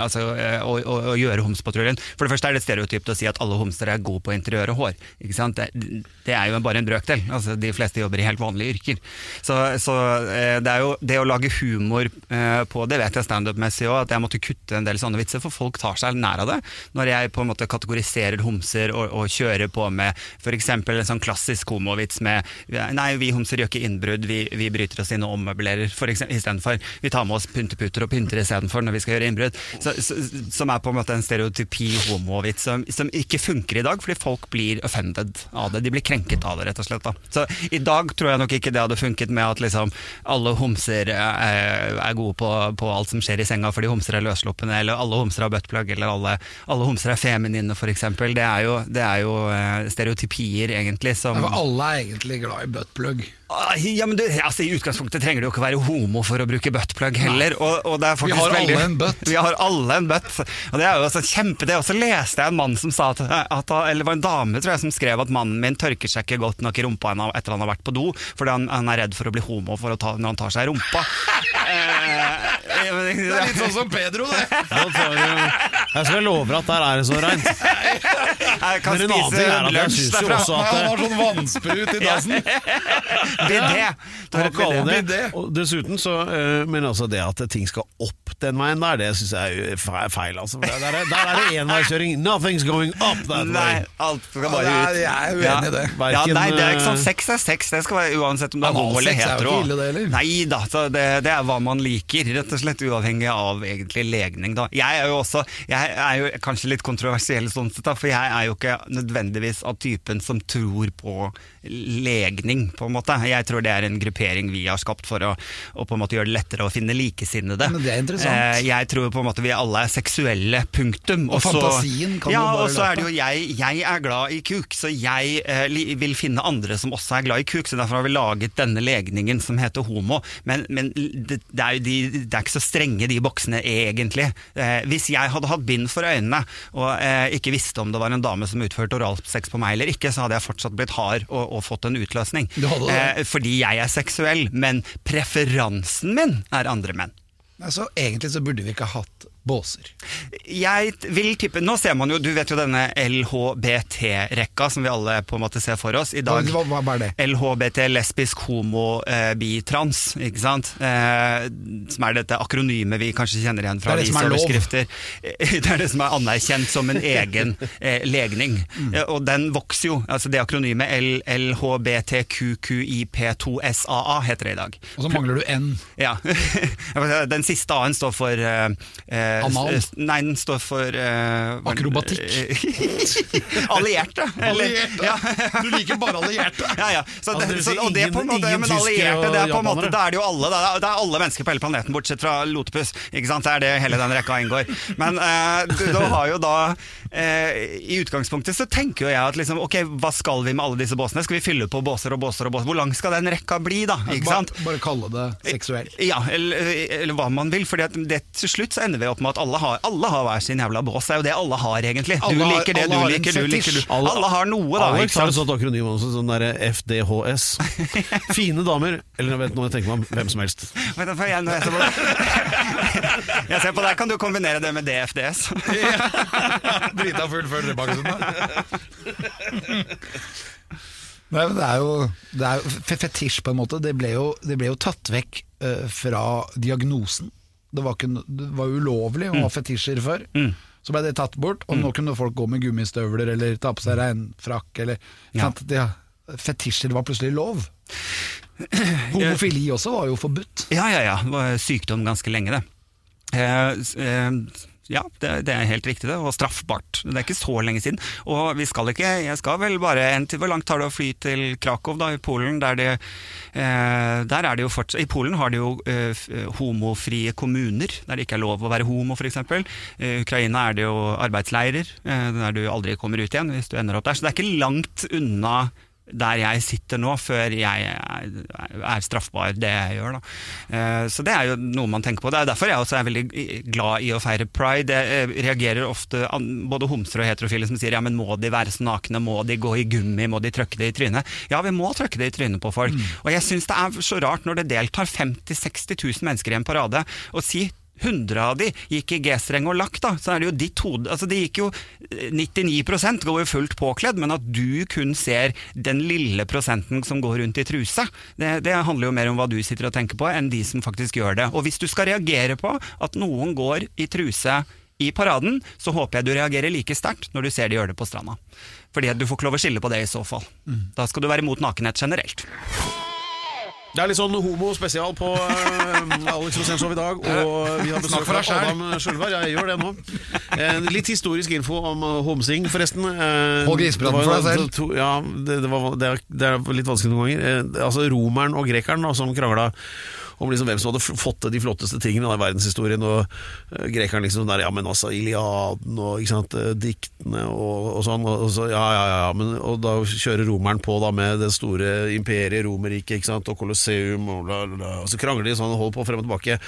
altså, eh, å, å, å gjøre Homsepatruljen. For det første er det stereotypt å si at alle homser er gode på interiør og hår. Ikke sant? Det, det er jo bare en brøkdel. Altså, de fleste jobber i helt vanlige yrker. Så, så eh, det er jo det å lage humor eh, på det vet jeg standup-messig òg, at jeg måtte kutte en del sånne vitser, for folk tar seg nær av det. Når jeg på en måte kategoriserer homser og, og kjører på med f.eks. en sånn klassisk homovits med Nei, vi homser gjør ikke innbrudd, vi, vi bryter oss inn og ommøblerer istedenfor. Vi tar med oss pynteputer og pynter istedenfor når vi skal gjøre innbrudd. Så, så, som er på en måte en stereotypi homovits som, som ikke funker i dag, fordi folk blir offended av det. De blir krenket av det, rett og slett. Da. Så i dag tror jeg nok ikke det hadde funket med at liksom alle homser er, er gode på, på alt som skjer i senga fordi homser er løssluppne, eller alle homser har buttplug, eller alle alle, homser er feminine, f.eks. Det er jo, det er jo eh, stereotypier, egentlig, som Ja, alle er egentlig glad i buttplug. Ah, Ja, men du, altså, I utgangspunktet trenger du jo ikke være homo for å bruke buttplug heller. Og, og det faktisk har alle en butt. (laughs) Vi har alle en butt. Og det er jo også kjempe det. Og så leste jeg en mann som sa at, at Eller var en dame tror jeg som skrev at mannen min tørker seg ikke godt nok i rumpa etter han har vært på do, fordi han, han er redd for å bli homo for å ta, når han tar seg i rumpa. (laughs) Eh, Det er litt sånn som Pedro, det. Jeg skal love at der er det så reint. jeg kan Men en annen ting er at jeg syns synes jo også at Han har sånn vannsprut i dassen. (laughs) Bidé. Du har et bidé. det. Dessuten så eh, Men altså det at ting skal opp den veien der, det syns jeg er feil. Altså. Der, er, der er det enveiskjøring. Nothing's going up that Nei, alt skal bare ut. Ja, jeg er uenig i det. Ja, nei, det er ikke sånn eh, Sex er sex, det skal være uansett om du er homo eller er hetero. det. Nei da, så det, det er hva man liker, rett og slett uavhengig av egentlig legning. Da. Jeg er jo også Jeg er jo kanskje litt kontroversiell sånn sett, for jeg er jo ikke nødvendigvis av typen som tror på legning, på en måte. Jeg tror det er en gruppering vi har skapt for å, å på en måte gjøre det lettere å finne likesinnede. Men det er interessant. Eh, jeg tror på en måte vi alle er seksuelle, punktum. Og så- fantasien kan ja, du bare og så er det jo jeg, jeg er glad i kuk, så jeg eh, vil finne andre som også er glad i kuk. Så derfor har vi laget denne legningen som heter homo. Men, men det, det, er jo de, det er ikke så strenge de boksene egentlig. Eh, hvis jeg hadde hatt bind for øynene og eh, ikke visste om det var en dame som utførte oralsex på meg eller ikke, så hadde jeg fortsatt blitt hard og, og fått en utløsning. Eh, fordi jeg er seksuell, men preferansen min er andre menn. Altså, egentlig så burde vi ikke ha hatt båser. Jeg vil tippe Nå ser man jo, du vet jo denne LHBT-rekka som vi alle på en måte ser for oss. I dag Hva, hva, er det? LHBT, lesbisk, homo, eh, bi, trans, ikke sant? Eh, som er dette akronymet vi kanskje kjenner igjen fra Det er det er avisoverskrifter. Eh, (laughs) Det er det som er anerkjent som en egen eh, legning. Mm. Eh, og den vokser jo. altså Det akronymet LHBTQQIP2SAA heter det i dag. Og så mangler du N. Ja. (laughs) Den siste A-en står for eh, eh, Anal. s- Nei, den står for uh, Akrobatikk. (laughs) Allierte. eller- Allierte. Ja. Du liker bare allierte. (laughs) Ja, ja. Så Altså, det, det så, og det ingen, på en måte, men allierte, det er på en måte, da er det jo alle, da, det er alle mennesker på hele planeten, bortsett fra Lotepus. Ikke sant? Det er det hele den rekka inngår. Men uh, du, du har jo da uh, I utgangspunktet så tenker jo jeg at liksom, ok, hva skal vi med alle disse båsene? Skal vi fylle på båser og båser og båser? Hvor lang skal den rekka bli, da? Ikke sant? Bare, bare kalle det seksuell. Ja, eller, eller hva man vil. For til slutt så ender vi opp med at alle har, alle har hver sin jævla bås. Det er jo det alle har, egentlig. Du Alle har- liker det, du liker, du liker, du. Alle, Alle, har noe, da. Alex har et sånt akronym også, sånn derre FDHS. (laughs) Fine damer. Eller jeg vet nå, jeg tenker meg om hvem som helst. Vent, for jeg, jeg, ser på det, (laughs) jeg ser på deg, kan du kombinere det med DFDS. (laughs) Drita full før drepakkesunden. Nei, men det er jo, det er jo Fetisj, på en måte, det ble jo, det ble jo tatt vekk uh, fra diagnosen. Det var, ikke, det var ulovlig å ha fetisjer før. Så ble det tatt bort, og nå kunne folk gå med gummistøvler eller ta på seg regnfrakk. Eller, Ja. Det, fetisjer var plutselig lov. (clears throat) Homofili også var jo forbudt. Ja, ja, ja. Det var sykdom ganske lenge, det. Eh, eh, ja, det, det er helt riktig det, og straffbart. Det er ikke så lenge siden. Og vi skal ikke, jeg skal vel bare en til, Hvor langt tar det å fly til Krakow da, i Polen? Der, det, eh, der er det jo fortsatt I Polen har de jo eh, homofrie kommuner, der det ikke er lov å være homo, f.eks. I Ukraina er det jo arbeidsleirer, eh, der du aldri kommer ut igjen hvis du ender opp der. Så det er ikke langt unna der jeg sitter nå, før jeg er, straffbar, det jeg gjør. Da. Eh, Så det er jo noe man tenker på. Det er derfor jeg også er veldig glad i å feire pride. Jeg eh, reagerer ofte både homser og heterofile som sier ja, men må de være så nakne, må de gå i gummi, må de trøkke det i trynet? Ja, vi må trøkke det i trynet på folk. Og jeg syns det er så rart når det deltar 50 000-60 000 mennesker i en parade, og si 100 av de gikk i G-streng og lakk, da, så er det jo ditt hode altså Det gikk jo eh, 99 går jo fullt påkledd, men at du kun ser den lille prosenten som går rundt i truse, det, det handler jo mer om hva du sitter og tenker på, enn de som faktisk gjør det. Og hvis du skal reagere på at noen går i truse i paraden, så håper jeg du reagerer like sterkt når du ser de gjør det på stranda. Fordi du får ikke lov å skille på det i så fall. Da skal du være mot nakenhet generelt. Det er litt sånn homo-spesial på uh, Alex Rosenshov i dag, og vi har besøk for av. Adam Sjølberg. Jeg gjør det nå. Uh, litt historisk info om homsing, forresten. Uh, var jo for deg selv. To, ja, det, det, var, det, er, det er litt vanskelig noen ganger. Eh, altså Romeren og grekeren da, som krangla om liksom hvem som hadde fått til de flotteste tingene i verdenshistorien. Og uh, grekeren liksom sånn der, ja, men altså Iliaden og ikke sant, eh, diktene og, og sånn. Og, så, ja, ja, ja, men, og da kjører romeren på da med det store imperiet, Romerriket, ikke og Colosseum, og, bla, bla, og så krangler de sånn og holder på frem og tilbake.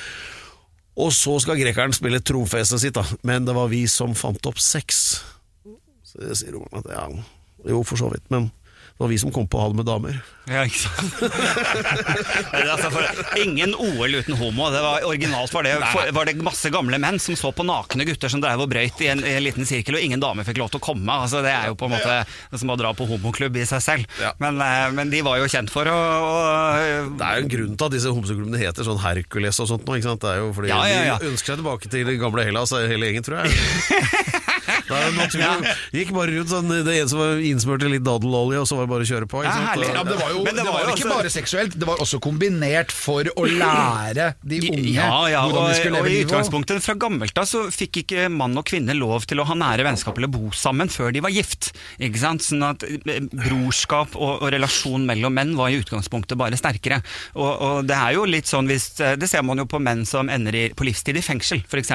Og så skal grekeren spille tronfestet sitt, da. Men det var vi som fant opp sex. Så det sier romeren at ja, jo, for så vidt, men det var vi som kom på å ha det med damer. Ja, ikke sant? (laughs) Det er altså for, ingen OL uten homo. Det var Originalt var det, for, var det masse gamle menn som så på nakne gutter som drev og brøyt i en, i en liten sirkel, og ingen damer fikk lov til å komme. Altså, det er jo på en måte som å dra på homoklubb i seg selv. Ja. Men, eh, men de var jo kjent for å, å Det er jo en grunn til at disse homseklubbene heter sånn Hercules og sånt nå, ikke sant? Det er jo fordi Ja, ja, ja. de ønsker seg tilbake til det gamle Hellas, hele gjengen, tror jeg. (laughs) Det er naturlig. Gikk bare rundt sånn, det ene som var innsmurt i litt daddelolje, og så var det bare å kjøre på. Ikke Ja, sant? herlig. Ja, det var jo, Men det det var var jo ikke også- bare seksuelt, det var også kombinert for å lære de unge Ja, ja, hvordan de skulle og leve i utgangspunktet Fra gammelt av så fikk ikke mann og kvinne lov til å ha nære vennskap eller bo sammen før de var gift. Ikke sant? Sånn at eh, Brorskap og, og relasjon mellom menn var i utgangspunktet bare sterkere. Og, og det er jo litt sånn hvis, eh, Det ser man jo på menn som ender i, på livstid i fengsel, f.eks.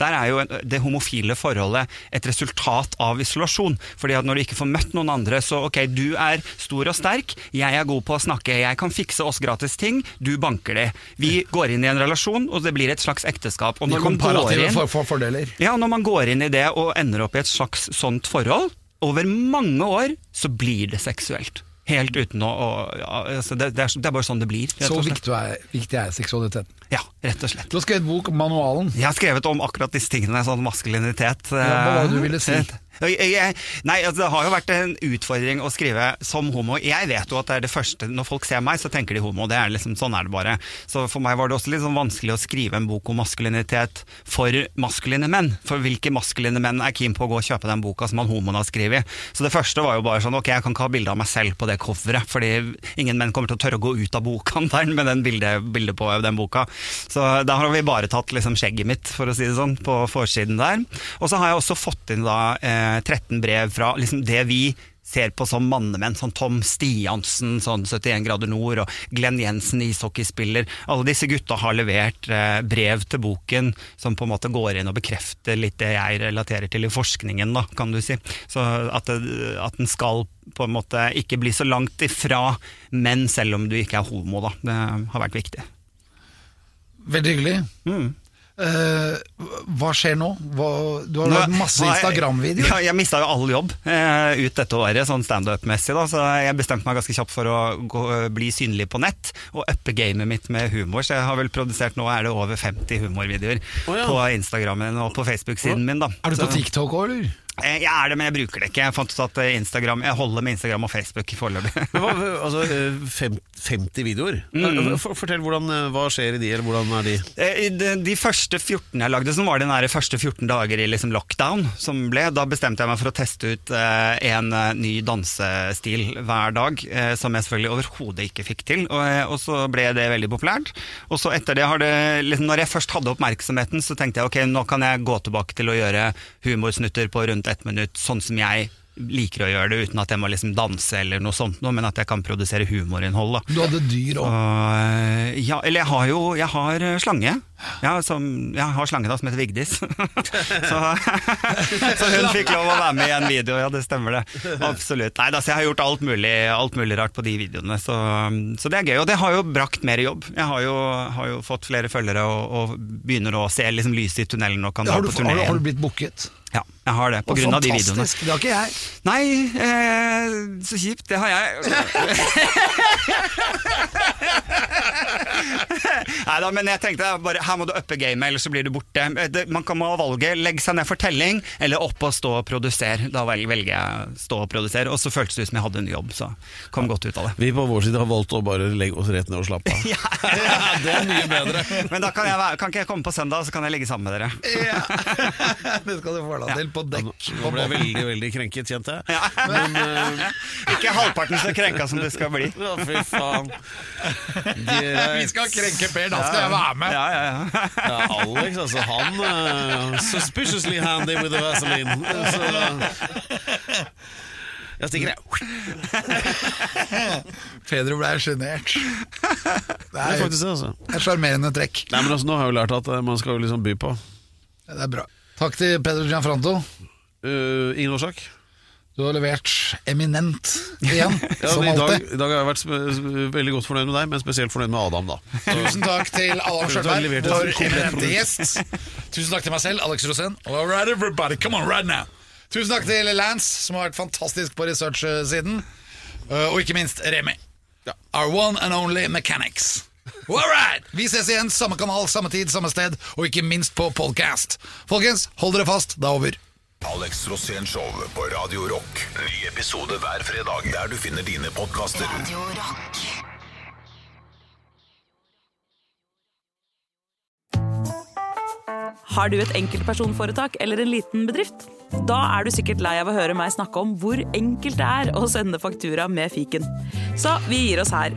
Der er jo det homofile forholdet et resultat av isolasjon. Fordi at når du ikke får møtt noen andre, så ok, du er stor og sterk, jeg er god på å snakke, jeg kan fikse oss gratis ting, du banker det. Vi går inn i en relasjon, og det blir et slags ekteskap. Og når man går inn, for, for fordeler. ja, når man går inn i det og ender opp i et slags sånt forhold, over mange år så blir det seksuelt. Helt uten å, å altså det, det, er, det er bare sånn det blir. Så viktig er, viktig er seksualiteten. Ja, rett og slett. Du har skrevet bok om manualen. Jeg har skrevet om akkurat disse tingene, sånn maskulinitet. Ja, hva var det du eh, ville si? Nei, altså, Det har jo vært en utfordring å skrive som homo. Jeg vet jo at det er det første Når folk ser meg, så tenker de homo. Det er liksom, sånn er det bare. Så for meg var det også litt sånn vanskelig å skrive en bok om maskulinitet for maskuline menn. For hvilke maskuline menn er keen på å gå og kjøpe den boka som han homoen har skrevet? Så det første var jo bare sånn Ok, jeg kan ikke ha bilde av meg selv på det coveret, fordi ingen menn kommer til å tørre å gå ut av bokhandelen (laughs) med den bildet, bildet på den boka. Så da har vi bare tatt liksom skjegget mitt, for å si det sånn, på forsiden der. Og så har jeg også fått inn da eh, 13 brev fra liksom det vi ser på som mannemenn, sånn Tom Stiansen, sånn 71 grader nord, og Glenn Jensen, ishockeyspiller. Alle disse gutta har levert eh, brev til boken som på en måte går inn og bekrefter litt det jeg relaterer til i forskningen, da, kan du si. Så at, det, at den skal på en måte ikke bli så langt ifra menn, selv om du ikke er homo, da. Det har vært viktig. Veldig hyggelig. Mm. Eh, hva skjer nå? Hva, du har Nå- lagd masse er- Instagram-videoer. Ja, jeg mista jo all jobb uh, ut dette året, sånn standup-messig. Så jeg bestemte meg ganske kjapt for å gå, bli synlig på nett og uppe gamet mitt med humor. Så jeg har vel produsert nå er det over 50 humorvideoer oh, ja. på Instagrammen og på Facebook-siden min. da. Er du på TikTok òg, eller? Eh, Jeg er det, men jeg bruker det ikke. Jeg fant ut at eh, Instagram, jeg holder med Instagram og Facebook foreløpig. (laughs) Altså, eh, 50 videoer? Mm. For- Fortell hvordan, eh, hva skjer i de, eller hvordan er de? Eh, De, de første 14 jeg lagde, som var de første 14 dager i liksom lockdown, som ble, da bestemte jeg meg for å teste ut eh, en eh, ny dansestil hver dag, eh, som jeg selvfølgelig overhodet ikke fikk til. Og, eh, og så ble det veldig populært. Og så etter det har det liksom, Når jeg først hadde oppmerksomheten, så tenkte jeg ok, nå kan jeg gå tilbake til å gjøre humorsnutter på rundt ett minutt, sånn som jeg liker å gjøre det, uten at jeg må liksom danse eller noe sånt, noe, men at jeg kan produsere humorinnhold. da. Du hadde dyr òg. Ja, eller jeg har jo jeg har eh, slange. Ja, som, jeg har slange da, som heter Vigdis. (laughs) så, (laughs) så hun fikk lov å være med i en video, ja det stemmer det. Absolutt. Nei, da, så jeg har gjort alt mulig, alt mulig rart på de videoene, så, så det er gøy. Og det har jo brakt mer jobb. Jeg har jo, har jo fått flere følgere og, og begynner å se liksom lyset i tunnelen og kan dra på turné har, har du blitt booket? Ja, jeg har det, på grunn av de videoene. fantastisk. Det har ikke jeg. Nei, eh, så kjipt. Det har jeg. (laughs) Nei da, men jeg tenkte bare, her må du uppe gamet, ellers så blir du borte. Man kan ha valget legge seg ned for telling, eller opp og stå og produsere. Da velger jeg stå og produsere, og så føltes det ut som jeg hadde en jobb, så kom godt ut av det. Vi på vår side har valgt å bare legge oss rett ned og slappe av. (laughs) (laughs) det er mye bedre. Men da kan, jeg, kan ikke jeg komme på søndag, så kan jeg ligge sammen med dere. ja, det skal du få lov til på dekk. Nå ble jeg veldig, veldig krenket, kjente jeg. Ja. Men uh, Ikke halvparten så krenka som du skal bli. ja, fy faen. Vi skal krenke Per, da skal jeg være med. Ja, ja, ja. Ja, Alex, altså, han uh, Suspiciously handy with the Vaseline. Så, jeg stikker, jeg. Pedro ble sjenert. Det Det er faktisk det, altså. et sjarmerende trekk. Nei, men altså, Nå har jeg jo lært at eh, man skal jo liksom by på. Det er bra. Takk til Pedro Gianfranto. Uh, ingen årsak. Du har levert eminent igjen, (laughs) Ja, som alltid. i, dag. I dag har jeg vært veldig godt fornøyd med deg, men spesielt fornøyd med Adam. da (laughs) Tusen takk til Adam Du har Sjølberg vår eminente gjest. Tusen takk til meg selv, Alex Rosén. All right, everybody, come on right now. Tusen takk til Lance, som har vært fantastisk på research-siden. Uh, Og ikke minst Remi. Our one and only mechanics. All right! Vi ses igjen, samme kanal, samme tid, samme sted, og ikke minst på podcast. Folkens, hold dere fast, det er over. Alex Rosén Show på Radio Rock. Ny episode hver fredag der du finner dine podkaster. Har du et enkeltpersonforetak eller en liten bedrift? Da er du sikkert lei av å høre meg snakke om hvor enkelt det er å sende faktura med fiken. Så vi gir oss her,